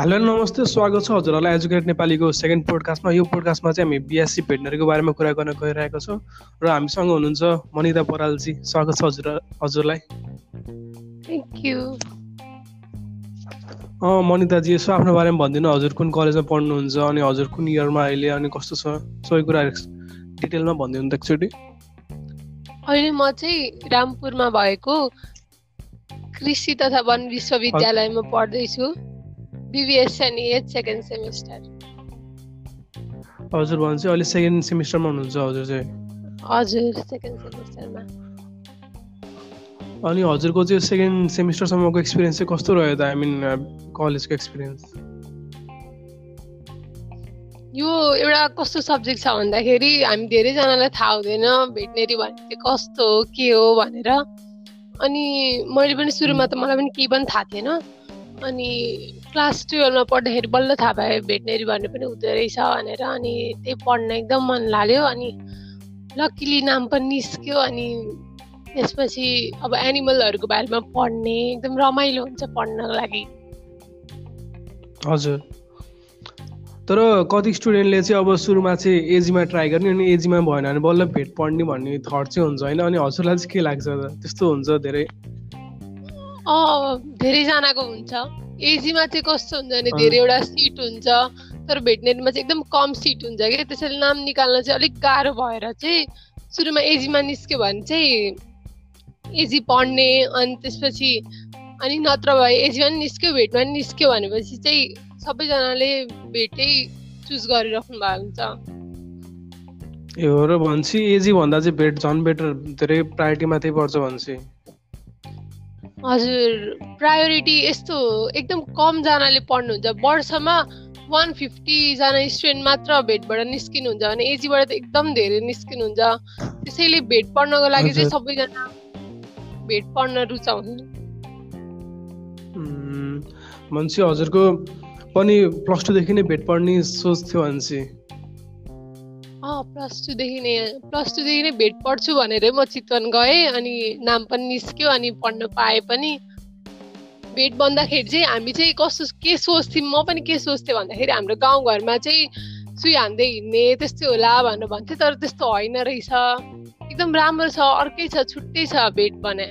Hello नमस्ते स्वागत छ हजुरहरूलाई एजुकेट नेपालीको सेकेन्ड पोडकास्टमा यो पोडकास्टमा चाहिँ हामी बिएससी भेटनरीको बारेमा कुरा गर्न गइरहेको छौँ र हामीसँग हुनुहुन्छ मनिता परालजी। स्वागत छ हजुर हजुरलाई। थ्याङ्क यू मनिताजी यसो आफ्नो बारेमा भनिदिनु हजुर कुन कलेजमा पढ्नुहुन्छ अनि हजुर कुन इयरमा अहिले अनि कस्तो छ? सबै कुराहरू डिटेलमा भनिदिनु त एकचोटि। अहिले म चाहिँ रामपुरमा भएको कृषि तथा वन विश्वविद्यालयमा पढ्दैछु। बिबिएस अनि एच सेकेन्ड सेमिस्टर हजुर भने चाहिँ अहिले सेकेन्ड सेमिस्टरमा हुनुहुन्छ हजुर चाहिँ। हजुर सेकेन्ड सेमिस्टरमा अनि हजुरको चाहिँ सेकेन्ड सेमिस्टरसम्मको एक्सपिरियन्स चाहिँ कस्तो रह्यो त? आई मिन कलेजको एक्सपिरियन्स यो एउटा कस्तो सब्जेक्ट छ भन्दाखेरि हामी धेरैजनालाई थाहा हुँदैन भेटनेरी भने चाहिँ कस्तो हो के हो भनेर। अनि मैले पनि सुरुमा त मलाई पनि केही पनि थाहा थिएन। अनि क्लास टुवेल्भमा पढ्दाखेरि बल्ल थाहा पाएँ भेटनेरी भन्ने पनि हुँदो रहेछ भनेर। अनि त्यही पढ्न एकदम मन लाग्यो अनि लक्किली नाम पनि निस्क्यो अनि त्यसपछि अब एनिमलहरूको बारेमा पढ्ने एकदम रमाइलो हुन्छ पढ्नको लागि। हजुर। तर कति स्टुडेन्टले चाहिँ अब सुरुमा चाहिँ एजीमा ट्राई गर्ने अनि एजीमा भएन भने बल्ल भेट पढ्ने भन्ने थट चाहिँ हुन्छ होइन? अनि हजुरलाई चाहिँ के लाग्छ? त्यस्तो हुन्छ धेरै। धेरैजनाको हुन्छ। एजीमा चाहिँ कस्तो हुन्छ भने धेरैवटा सिट हुन्छ तर भेटनेरीमा चाहिँ एकदम कम सिट हुन्छ क्या। त्यसैले नाम निकाल्न चाहिँ अलिक गाह्रो भएर चाहिँ सुरुमा एजीमा निस्क्यो भने चाहिँ एजी पढ्ने अनि त्यसपछि अनि नत्र भए एजीमा पनि निस्क्यो भेटमा पनि निस्क्यो भनेपछि चाहिँ सबैजनाले भेटै चुज गरिराख्नु भएको हुन्छ। ए हो र भन्छ एजी भन्दा चाहिँ भेट झन् बेटर धेरै प्रायोरिटी मात्रै पर्छ भन्छ हजुर प्रायोरिटी यस्तो एकदम कमजनाले पढ्नुहुन्छ। वर्षमा वान फिफ्टीजना स्टुडेन्ट मात्र भेटबाट निस्किनुहुन्छ भने एजीबाट त एकदम धेरै निस्किनुहुन्छ। त्यसैले भेट पढ्नको लागि चाहिँ सबैजना भेट पढ्न रुचाउँछ मान्छे हजुरको पनि प्लस टूदेखि नै भेट पढ्ने सोच थियो मान्छे। प्लस टूदेखि नै प्लस टूदेखि नै भेट पढ्छु भनेरै म चितवन गएँ अनि नाम पनि निस्क्यो अनि पढ्न पाएँ पनि। भेट भन्दाखेरि चाहिँ हामी चाहिँ कस्तो के सोच्थ्यौँ म पनि के सोच्थेँ भन्दाखेरि हाम्रो गाउँघरमा चाहिँ सुई हान्दै हिँड्ने त्यस्तै होला भनेर भन्थ्यो तर त्यस्तो होइन रहेछ। एकदम राम्रो छ अर्कै छ छुट्टै छ भेट भने।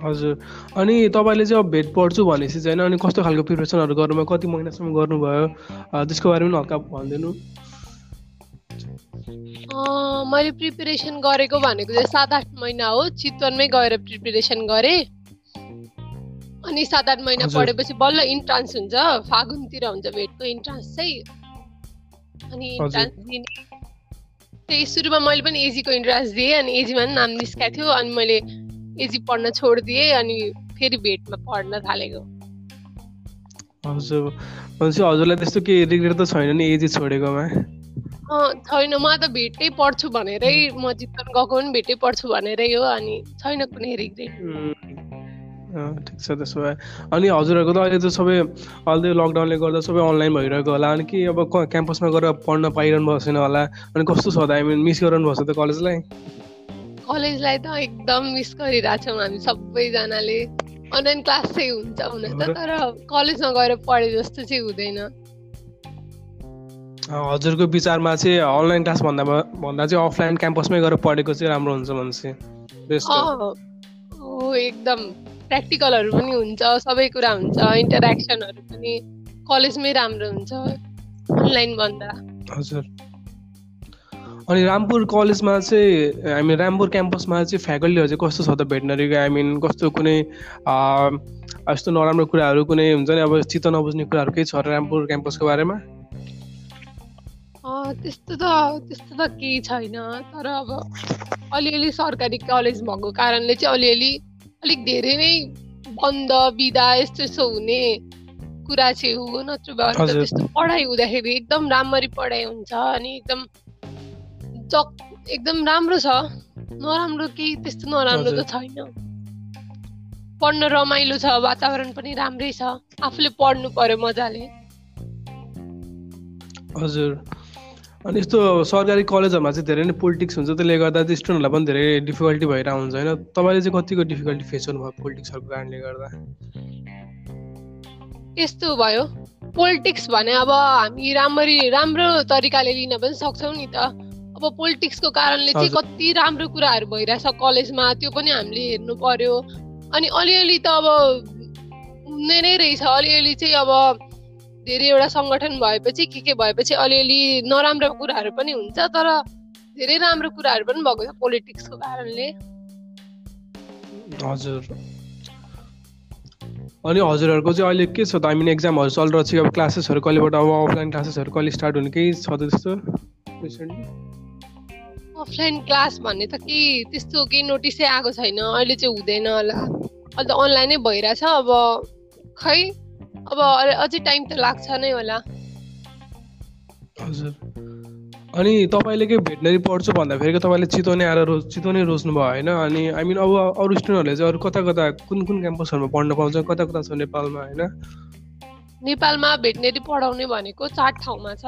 हजुर। अनि तपाईँले चाहिँ अब भेट पढ्छु भनेपछि चाहिँ अनि कस्तो खालको प्रिपरेसनहरू गर्नुभयो कति महिनासम्म गर्नुभयो त्यसको बारेमा हल्का भनिदिनु। मैले प्रिपेरेसन गरेको भनेको चाहिँ सात आठ महिना हो। चितवनमै गएर प्रिपेरेसन गरेँ। अनि सात आठ महिना पढेपछि बल्ल इन्ट्रान्स हुन्छ। फागुनतिर हुन्छ भेटको इन्ट्रान्स चाहिँ। अनि इन्ट्रान्स दिने त्यही सुरुमा मैले पनि एजीको इन्ट्रान्स दिएँ। अनि एजीमा पनि नाम निस्काएको थियो। अनि मैले एजी पढ्न छोडिदिएँ। अनि फेरि भेटमा पढ्न थालेको। हजुर। हजुरलाई त्यस्तो केही रिग्रेट त छैन नि एजी छोडेकोमा? छैन म त भेटै पढ्छु भनेरै म चितवन गएको पनि भेटै पढ्छु भनेरै हो अनि छैन कुनै रिग्रेट ठिक छ त्यसो भए। अनि हजुरहरूको त अहिले त सबै अहिले लकडाउनले गर्दा सबै अनलाइन भइरहेको होला अनि के अब क्याम्पसमा गएर पढ्न पाइरहनु भएको छैन होला? अनि कस्तो छ त? आई मिन मिस गरिरहनु भएको छ त कलेजलाई कलेजलाई त एकदम मिस गरिरहेछौँ हामी सबैजनाले। अनलाइन क्लास चाहिँ हुन्छ हुन त तर कलेजमा गएर पढे जस्तो चाहिँ हुँदैन। हजुरको विचारमा चाहिँ अनलाइन क्लास भन्दा भन्दा चाहिँ अफलाइन क्याम्पसमै गएर पढेको चाहिँ राम्रो हुन्छ भने हो। एकदम प्र्याक्टिकलहरू पनि हुन्छ सबै कुरा हुन्छ इन्टरेक्सनहरू पनि कलेजमै राम्रो हुन्छ अनलाइन भन्दा। हजुर। अनि रामपुर कलेजमा चाहिँ हामी रामपुर क्याम्पसमा चाहिँ फ्याकल्टीहरू चाहिँ कस्तो छ त भेटनरीको आई मिन कस्तो कुनै यस्तो नराम्रो कुराहरू कुनै हुन्छ नि? अब चित्त नबुझ्ने कुराहरू केही छ रामपुर क्याम्पसको बारेमा? त्यस्तो त त्यस्तो त केही छैन। तर अब अलिअलि सरकारी कलेज भएको कारणले चाहिँ अलिअलि अलिक धेरै नै बन्द बिदा यस्तो यस्तो हुने कुरा चाहिँ हो। नत्र त्यस्तो पढाइ हुँदाखेरि एकदम राम्ररी पढाइ हुन्छ अनि एकदम जक एकदम राम्रो छ। नराम्रो केही त्यस्तो नराम्रो त छैन। पढ्न रमाइलो छ वातावरण पनि राम्रै छ। आफूले पढ्नु पर्यो मजाले। हजुर। अनि यस्तो सरकारी कलेजहरूमा चाहिँ धेरै नै पोलिटिक्स हुन्छ त्यसले गर्दा चाहिँ स्टुडेन्टहरूलाई पनि धेरै डिफिकल्टी भइरहेको हुन्छ होइन? तपाईँले चाहिँ कतिको डिफिकल्टी फेस गर्नुभयो पोलिटिक्सहरूको कारणले गर्दा? यस्तो भयो। पोलिटिक्स भने अब हामी राम्ररी राम्रो तरिकाले लिन पनि सक्छौँ नि त। अब पोलिटिक्सको कारणले चाहिँ कति राम्रो कुराहरू भइरहेछ कलेजमा त्यो पनि हामीले हेर्नु पर्यो। अनि अलिअलि त अब हुने नै रहेछ। अलिअलि चाहिँ अब धेरैवटा सङ्गठन भएपछि के के भएपछि अलिअलि नराम्रो कुराहरू पनि हुन्छ तर धेरै राम्रो कुराहरू पनि भएको छ पोलिटिक्सको कारणले। हजुर। अनि हजुरहरूको चाहिँ अहिले के छ त? मिन एक्जामहरू चलिरहेको छ अब क्लासेसहरू कहिलेबाट अब अफलाइन क्लासेसहरू कहिले स्टार्ट हुने केही छ त्यस्तो अफलाइन क्लास भन्ने त के त्यस्तो केही नोटिसै आएको छैन अहिले चाहिँ हुँदैन होला। अहिले त अनलाइनै भइरहेछ अब खै अब अझै टाइम त लाग्छ नै होला। हजुर। अनि तपाईँले के भेटनरी पढ्छु भन्दाखेरि तपाईँले चितवनै आएर रोज चितवनै रोज्नु भयो होइन? अनि आई मिन अब अरू स्टुडेन्टहरूले चाहिँ अरू कता कता कुन कुन क्याम्पसहरूमा पढ्न पाउँछ कता कता छ नेपालमा होइन? नेपालमा भेटनेरी पढाउने भनेको चार ठाउँमा छ।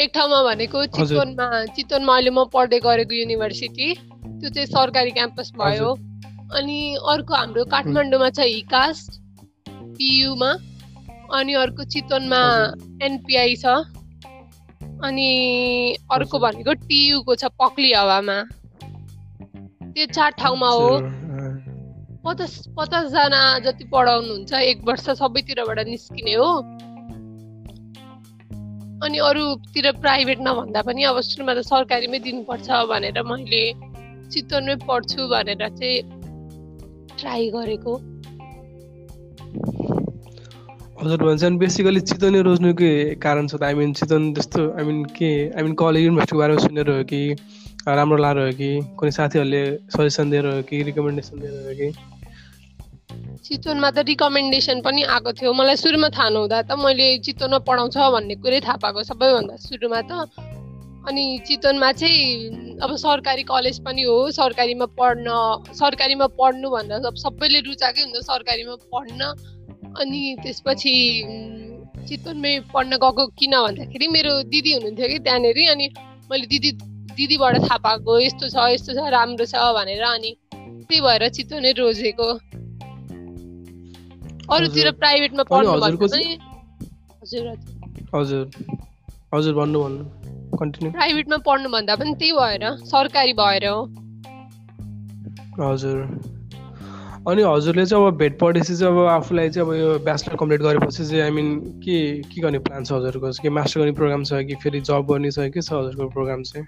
एक ठाउँमा भनेको चितवनमा चितवनमा अहिले म पढ्दै गरेको युनिभर्सिटी त्यो चाहिँ सरकारी क्याम्पस भयो। अनि अर्को हाम्रो काठमाडौँमा छ हिकास। पियुमा अनि अर्को चितवनमा एनपिआई छ। अनि अर्को भनेको टियुको छ पक्ली हावामा। त्यो चार ठाउँमा हो। पचास पचासजना जति पढाउनुहुन्छ एक वर्ष सबैतिरबाट निस्किने हो। अनि अरूतिर प्राइभेट नभन्दा पनि अब सुरुमा त सरकारीमै दिनुपर्छ भनेर मैले चितवनमै पढ्छु भनेर चाहिँ ट्राई गरेको। हजुर भन्छ अनि बेसिकली चितवन रोज्नुकै कारण छ त। आई मिन चितवन त्यस्तो आई मिन के आई मिन कलेज युनिभर्सिटीको बारेमा सुनेर हो कि राम्रो लाएर हो कि कुनै साथीहरूले सजेसन दिएर हो कि रिकमेन्डेसन दिएर हो कि? चितवनमा त रिकमेन्डेसन पनि आएको थियो। मलाई सुरुमा थाहा नहुँदा त मैले चितवनमा पढाउँछ भन्ने कुरै थाहा पाएको सबैभन्दा सुरुमा त। अनि चितवनमा चाहिँ अब सरकारी कलेज पनि हो सरकारीमा पढ्न सरकारीमा पढ्नु भन्दा सबैले रुचाएकै हुन्छ सरकारीमा पढ्न। अनि त्यसपछि चितवनमै पढ्न गएको किन भन्दाखेरि मेरो दिदी हुनुहुन्थ्यो कि त्यहाँनिर अनि मैले दिदी दिदीबाट थाहा पाएको यस्तो छ यस्तो छ राम्रो छ भनेर अनि त्यही भएर चितवनै रोजेको। अरूतिर प्राइभेटमा पढ्नु भन्दा पनि हजुर। हजुर। हजुर भन्नु भन्नु। कन्टिन्यू। प्राइभेटमा पढ्नु भन्दा पनि त्यही भएर सरकारी भएर हो। हजुर। अनि हजुरले चाहिँ अब भेट पढेपछि चाहिँ अब आफूलाई चाहिँ अब यो ब्याचलर कम्प्लिट गरेपछि चाहिँ आई मिन के के गर्ने प्लान छ हजुरको? के मास्टर गर्ने प्रोग्राम छ कि फेरि जब गर्ने छ के छ हजुरको प्रोग्राम चाहिँ?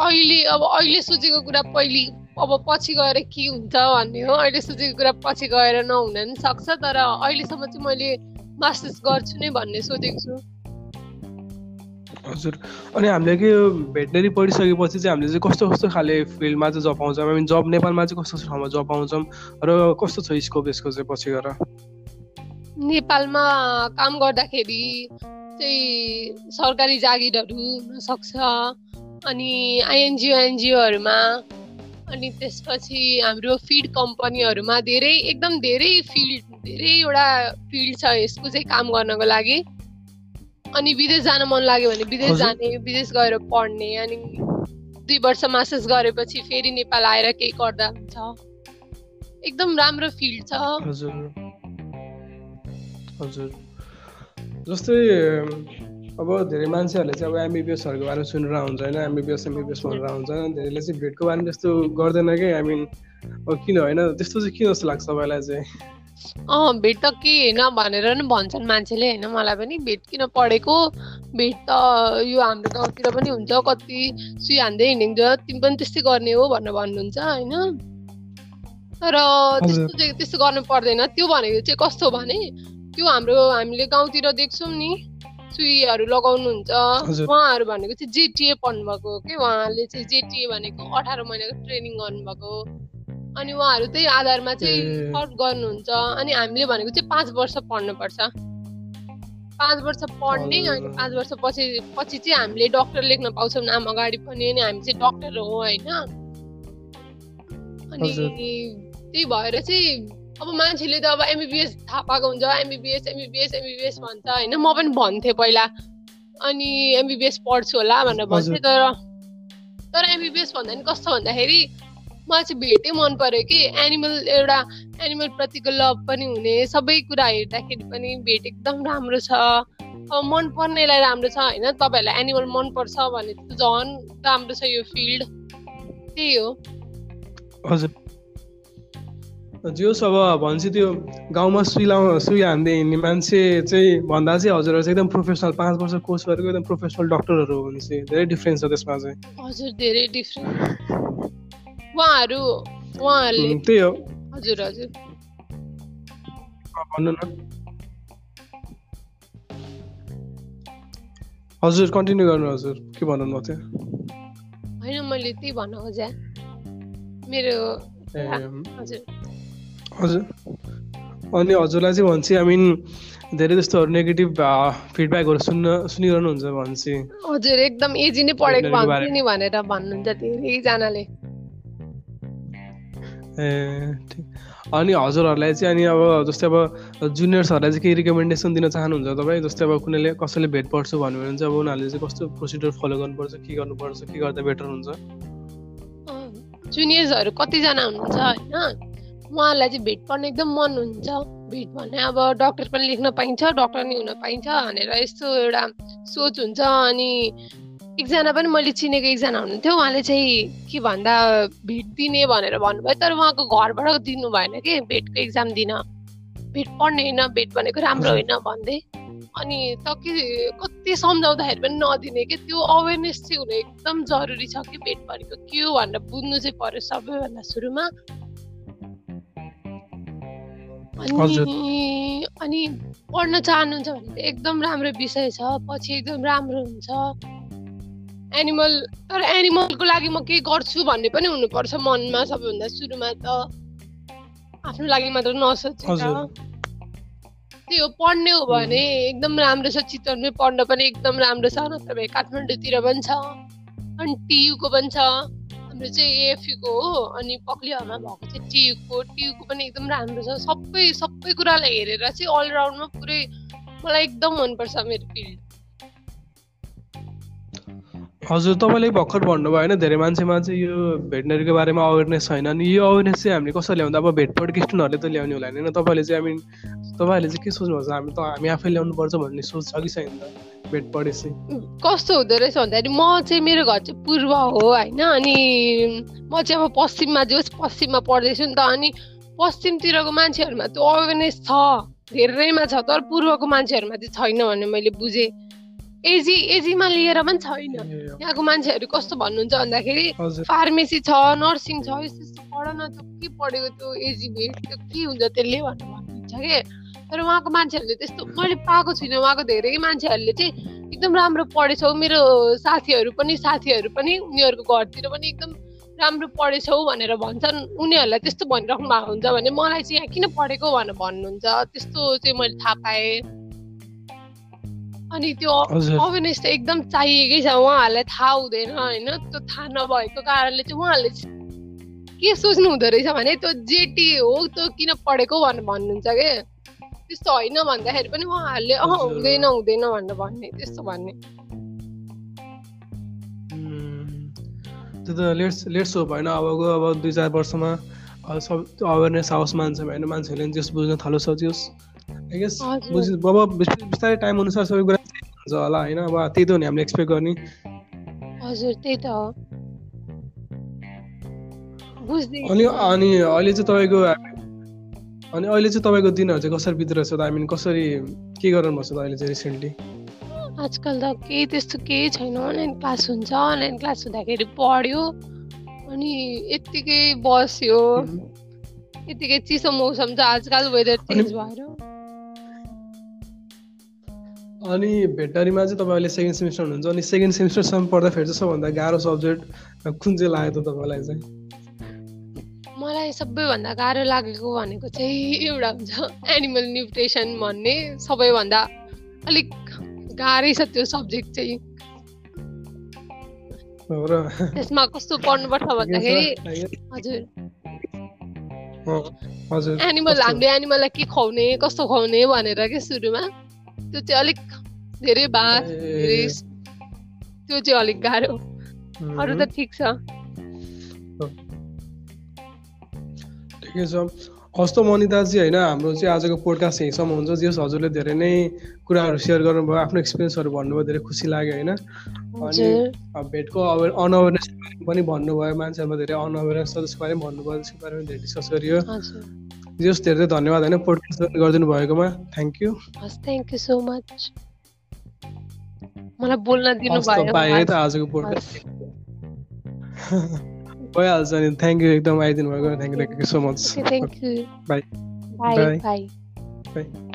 अहिले अब अहिले सोचेको कुरा पहिले अब पछि गएर के हुन्छ भन्ने हो? अहिले सोचेको कुरा पछि गएर नहुन पनि सक्छ तर अहिलेसम्म चाहिँ मैले मास्टर्स गर्छु नै भन्ने सोचेको छु। हजुर। अनि हामीले के भेटनेरी पढिसकेपछि चाहिँ हामीले चाहिँ कस्तो कस्तो खाले फिल्डमा चाहिँ जब पाउँछौँ? आई मिन जब नेपालमा चाहिँ कस्तो ठाउँमा जब पाउँछौँ? र कस्तो छ स्कोप यसको चाहिँ पछि गएर? नेपालमा काम गर्दाखेरि चाहिँ सरकारी जागिरहरू हुनसक्छ। अनि आइएनजिओ एनजिओहरूमा अनि त्यसपछि हाम्रो फिड कम्पनीहरूमा धेरै एकदम धेरै फिल्ड धेरैवटा फिल्ड छ यसको चाहिँ काम गर्नको लागि। अनि विदेश जान मन लाग्यो भने विदेश जाने विदेश गएर पढ्ने अनि दुई वर्ष मास्टर्स गरेपछि फेरि नेपाल आएर केही गर्दा हुन्छ। एकदम राम्रो फिल्ड छ। हजुर। हजुर। जस्तै अब धेरै मान्छेहरूले चाहिँ अब एमबिबिएसहरूको बारेमा सुनेर हुन्छ होइन। एमबिबिएस एमबिबिएस भनेर हुन्छ। धेरैले चाहिँ भेटको बारेमा त्यस्तो गर्दैन कि? आई मिन अब किन होइन? त्यस्तो चाहिँ किन जस्तो लाग्छ तपाईँलाई चाहिँ? अँ भेट त के होइन भनेर नि भन्छन् मान्छेले होइन मलाई पनि। भेट किन पढेको? भेट त यो हाम्रो गाउँतिर पनि हुन्छ कति सुई हान्दै हिँडिन्छ तिमी पनि त्यस्तै गर्ने हो भनेर भन्नुहुन्छ होइन। तर त्यस्तो चाहिँ त्यस्तो गर्नु पर्दैन। त्यो भनेको चाहिँ कस्तो भने त्यो हाम्रो हामीले गाउँतिर देख्छौँ नि सुईहरू लगाउनुहुन्छ। उहाँहरू भनेको चाहिँ जेटिए पढ्नुभएको के? उहाँले चाहिँ जेटिए भनेको अठार महिनाको ट्रेनिङ गर्नुभएको अनि उहाँहरू त्यही आधारमा चाहिँ सर्ट गर्नुहुन्छ। अनि हामीले भनेको चाहिँ पाँच वर्ष पढ्नुपर्छ। पाँच वर्ष पढ्ने अनि पाँच वर्ष पछि पछि चाहिँ हामीले डक्टर लेख्न पाउँछौँ। नाम अगाडि पनि अनि हामी चाहिँ डक्टर हो होइन? अनि त्यही भएर चाहिँ अब मान्छेले त अब एमबिबिएस थाहा पाएको हुन्छ। एमबिबिएस एमबिबिएस एमबिबिएस भन्छ होइन? म पनि भन्थेँ पहिला। अनि एमबिबिएस पढ्छु होला भनेर भन्थेँ तर तर एमबिबिएस भन्दा नि कस्तो भन्दाखेरि मलाई चाहिँ भेटै मन पर्यो कि एनिमल एउटा एनिमल प्रतिको लभ पनि हुने सबै कुरा हेर्दाखेरि पनि भेट एकदम राम्रो छ। अब मन पर्नेलाई राम्रो छ होइन तपाईँहरूलाई एनिमल मनपर्छ भने झन् राम्रो छ यो फिल्ड। त्यही हो। हजुर। जोस् अब भन्छ त्यो गाउँमा सुई लाउ सुई हान्दै हिँड्ने मान्छे चाहिँ भन्दा चाहिँ हजुरहरू चाहिँ एकदम प्रोफेसनल पाँच वर्ष कोर्स गरेको एकदम प्रोफेसनल डक्टरहरू हो भने चाहिँ धेरै डिफ्रेन्स छ त्यसमा चाहिँ। हजुर धेरै डिफ्रेन्ट उहाँहरू उहाँहरूले त्यही हो हजुर। हजुर भन्नु न। हजुर कन्टिन्यू गर्नु हजुर। के भन्नु भएको थियो? होइन मैले त्यही भन्न खोजेँ मेरो हजुर। हजुर। अनि हजुरलाई चाहिँ भन्छ आई मिन धेरै जस्तोहरू नेगेटिभ फिडब्याकहरू सुन्न सुनिरहनुहुन्छ भन्छ हजुर एकदम एजी नै पढेको भन्छु नि भनेर भन्नुहुन्छ धेरैजनाले। ए ठिक। अनि हजुरहरूलाई चाहिँ अनि अब जस्तै अब जुनियर्सहरूलाई चाहिँ केही रिकमेन्डेसन दिन चाहनुहुन्छ तपाईँ? जस्तै अब कुनैले कसैले भेट पर्छु भन्यो भने चाहिँ अब उनीहरूले चाहिँ कस्तो प्रोसिडर फलो गर्नुपर्छ के गर्नुपर्छ के गर्दा बेटर हुन्छ? जुनियर्सहरू कतिजना हुनुहुन्छ होइन? उहाँहरूलाई चाहिँ भेट पर्ने एकदम मन हुन्छ। भेट भन्ने अब डक्टर पनि लेख्न पाइन्छ डक्टर नि हुन पाइन्छ भनेर यस्तो एउटा सोच हुन्छ अनि एकजना पनि मैले चिनेको एकजना हुनुहुन्थ्यो उहाँले चाहिँ के भन्दा भेट दिने भनेर भन्नुभयो तर उहाँको घरबाट दिनु भएन कि भेटको एक्जाम दिन। भेट पढ्ने होइन भेट भनेको राम्रो होइन भन्दै। अनि त के कति सम्झाउँदाखेरि पनि नदिने कि त्यो अवेरनेस चाहिँ हुनु एकदम जरुरी छ कि भेट भनेको के हो भनेर बुझ्नु चाहिँ पर्यो सबैभन्दा सुरुमा। अनि अनि पढ्न चाहनुहुन्छ भने एकदम राम्रो विषय छ पछि एकदम राम्रो हुन्छ। एनिमल तर एनिमलको लागि म केही गर्छु भन्ने पनि हुनुपर्छ मनमा सबैभन्दा सुरुमा त। आफ्नो लागि मात्र हजुर। त्यही हो पढ्ने हो भने एकदम राम्रो छ चितवनमै पढ्न पनि एकदम राम्रो छ नत्र भए काठमाडौँतिर पनि छ अनि टियुको पनि छ। हाम्रो चाहिँ एएफयुको हो अनि पक्लियामा भएको चाहिँ टियुको। टियुको पनि एकदम राम्रो छ। सबै सबै कुरालाई हेरेर चाहिँ अलराउन्डमा पुरै मलाई एकदम मनपर्छ मेरो फिल्ड। हजुर तपाईँले भर्खर भन्नुभयो होइन धेरै मान्छेमा चाहिँ यो भेटनरीको बारेमा अवेरनेस छैन अनि यो अवेरनेस चाहिँ हामीले कसरी ल्याउँदा? अब भेटपट्टि स्टुडेन्टहरूले त ल्याउने होला होइन। तपाईँहरूले चाहिँ आई मिन तपाईँहरूले चाहिँ के सोच्नुभएको छ हामी त हामी आफै ल्याउनुपर्छ भन्ने सोच छ कि छैन त भेटपट्टि चाहिँ? कस्तो हुँदो रहेछ भन्दाखेरि म चाहिँ मेरो घर चाहिँ पूर्व हो होइन? अनि म चाहिँ अब पश्चिममा जोस् पश्चिममा पढ्दैछु नि त। अनि पश्चिमतिरको मान्छेहरूमा त्यो अवेरनेस छ धेरैमा छ तर पूर्वको मान्छेहरूमा चाहिँ छैन भन्ने मैले बुझेँ। एजी एजीमा लिएर पनि छैन। यहाँको मान्छेहरू कस्तो भन्नुहुन्छ भन्दाखेरि फार्मेसी छ नर्सिङ छ यस्तो यस्तो पढ न त के पढेको त्यो एजी भेट त्यो के हुन्छ त्यसले भनेर भन्नुहुन्छ कि? तर उहाँको मान्छेहरूले त्यस्तो मैले पाएको छुइनँ। उहाँको धेरै मान्छेहरूले चाहिँ एकदम राम्रो पढेछौ। मेरो साथीहरू पनि साथीहरू पनि उनीहरूको घरतिर पनि एकदम राम्रो पढेछौ भनेर भन्छन्। उनीहरूलाई त्यस्तो भनिराख्नु भएको हुन्छ भने मलाई चाहिँ यहाँ किन पढेको भनेर भन्नुहुन्छ। त्यस्तो चाहिँ मैले थाहा पाएँ। अनि त्यो अवेरनेस त एकदम चाहिएकै छ उहाँहरूलाई थाहा हुँदैन होइन? त्यो थाहा नभएको कारणले चाहिँ उहाँहरूले के सोच्नु हुँदो रहेछ भने त्यो जेटी हो त्यो किन पढेको भनेर भन्नुहुन्छ के? त्यस्तो होइन भन्दाखेरि पनि उहाँहरूले अह हजुर। हुँदैन हुँदैन भनेर भन्ने त्यस्तो भन्ने। त्यो त लेट्स लेट्स हो होइन। अबको अब दुई चार वर्षमा सब अवेरनेस आओस् मान्छेमा होइन? मान्छेहरूले जस बुझ्न थालो सकियोस् आई गेस। बुझ अब बिस्तारै टाइम अनुसार सबै कुरा हुन्छ होला होइन अब त्यही त हो नि हामीले एक्सपेक्ट गर्ने हजुर त्यही त हो अनि अनि अहिले चाहिँ तपाईँको अनि अहिले चाहिँ तपाईँको दिनहरू चाहिँ कसरी बितिरहेछ त आई मिन कसरी के गर्नु भएको छ अहिले चाहिँ रिसेन्टली आजकल त केही त्यस्तो केही छैन अनलाइन क्लास हुन्छ अनलाइन क्लास हुँदाखेरि पढ्यो अनि यत्तिकै बस्यो यतिकै चिसो मौसम छ आजकल वेदर चेन्ज भएर अनि भेटनरीमा चाहिँ तपाईँ अहिले सेकेन्ड सेमिस्टर हुनुहुन्छ अनि सेकेन्ड सेमिस्टरसम्म पढ्दाखेरि चाहिँ सबभन्दा गाह्रो सब्जेक्ट कुन चाहिँ लाग्यो त तपाईँलाई चाहिँ? मलाई सबैभन्दा गाह्रो लागेको भनेको चाहिँ एउटा हुन्छ एनिमल न्युट्रिसन भन्ने। सबैभन्दा अलिक गाह्रै छ त्यो सब्जेक्ट चाहिँ। त्यसमा कस्तो पढ्नुपर्छ भन्दाखेरि हजुर। एनिमल? हामीले एनिमललाई के खुवाउने कस्तो खुवाउने भनेर के सुरुमा। त्यो चाहिँ अलिक धेरै बार धेरै त्यो चाहिँ अलिक गाह्रो। अरू त ठिक छ। ठिकै छ। हस् त मनिताजी होइन हाम्रो चाहिँ आजको पोडकास्ट यहीँसम्म हुन्छ। जस हजुरले धेरै नै कुराहरू सेयर गर्नुभयो आफ्नो एक्सपिरियन्सहरू भन्नुभयो धेरै खुसी लाग्यो होइन। अनि भेटको अवेर अनअवेरनेस पनि भन्नुभयो मान्छेहरूमा धेरै अनअवेरनेस छ त्यसको बारेमा भन्नुभयो त्यसको बारेमा धेरै डिस्कस गरियो। जस धेरै धेरै धन्यवाद होइन पोडकास्ट गरिदिनु भएकोमा thank you thank you so much मलाई बोल्न दिनु भयो। त आजको पोडकास्ट भइहाल्छ नि थ्याङ्क यू एकदम आइदिनु भएको thank you thank you so much thank you bye bye bye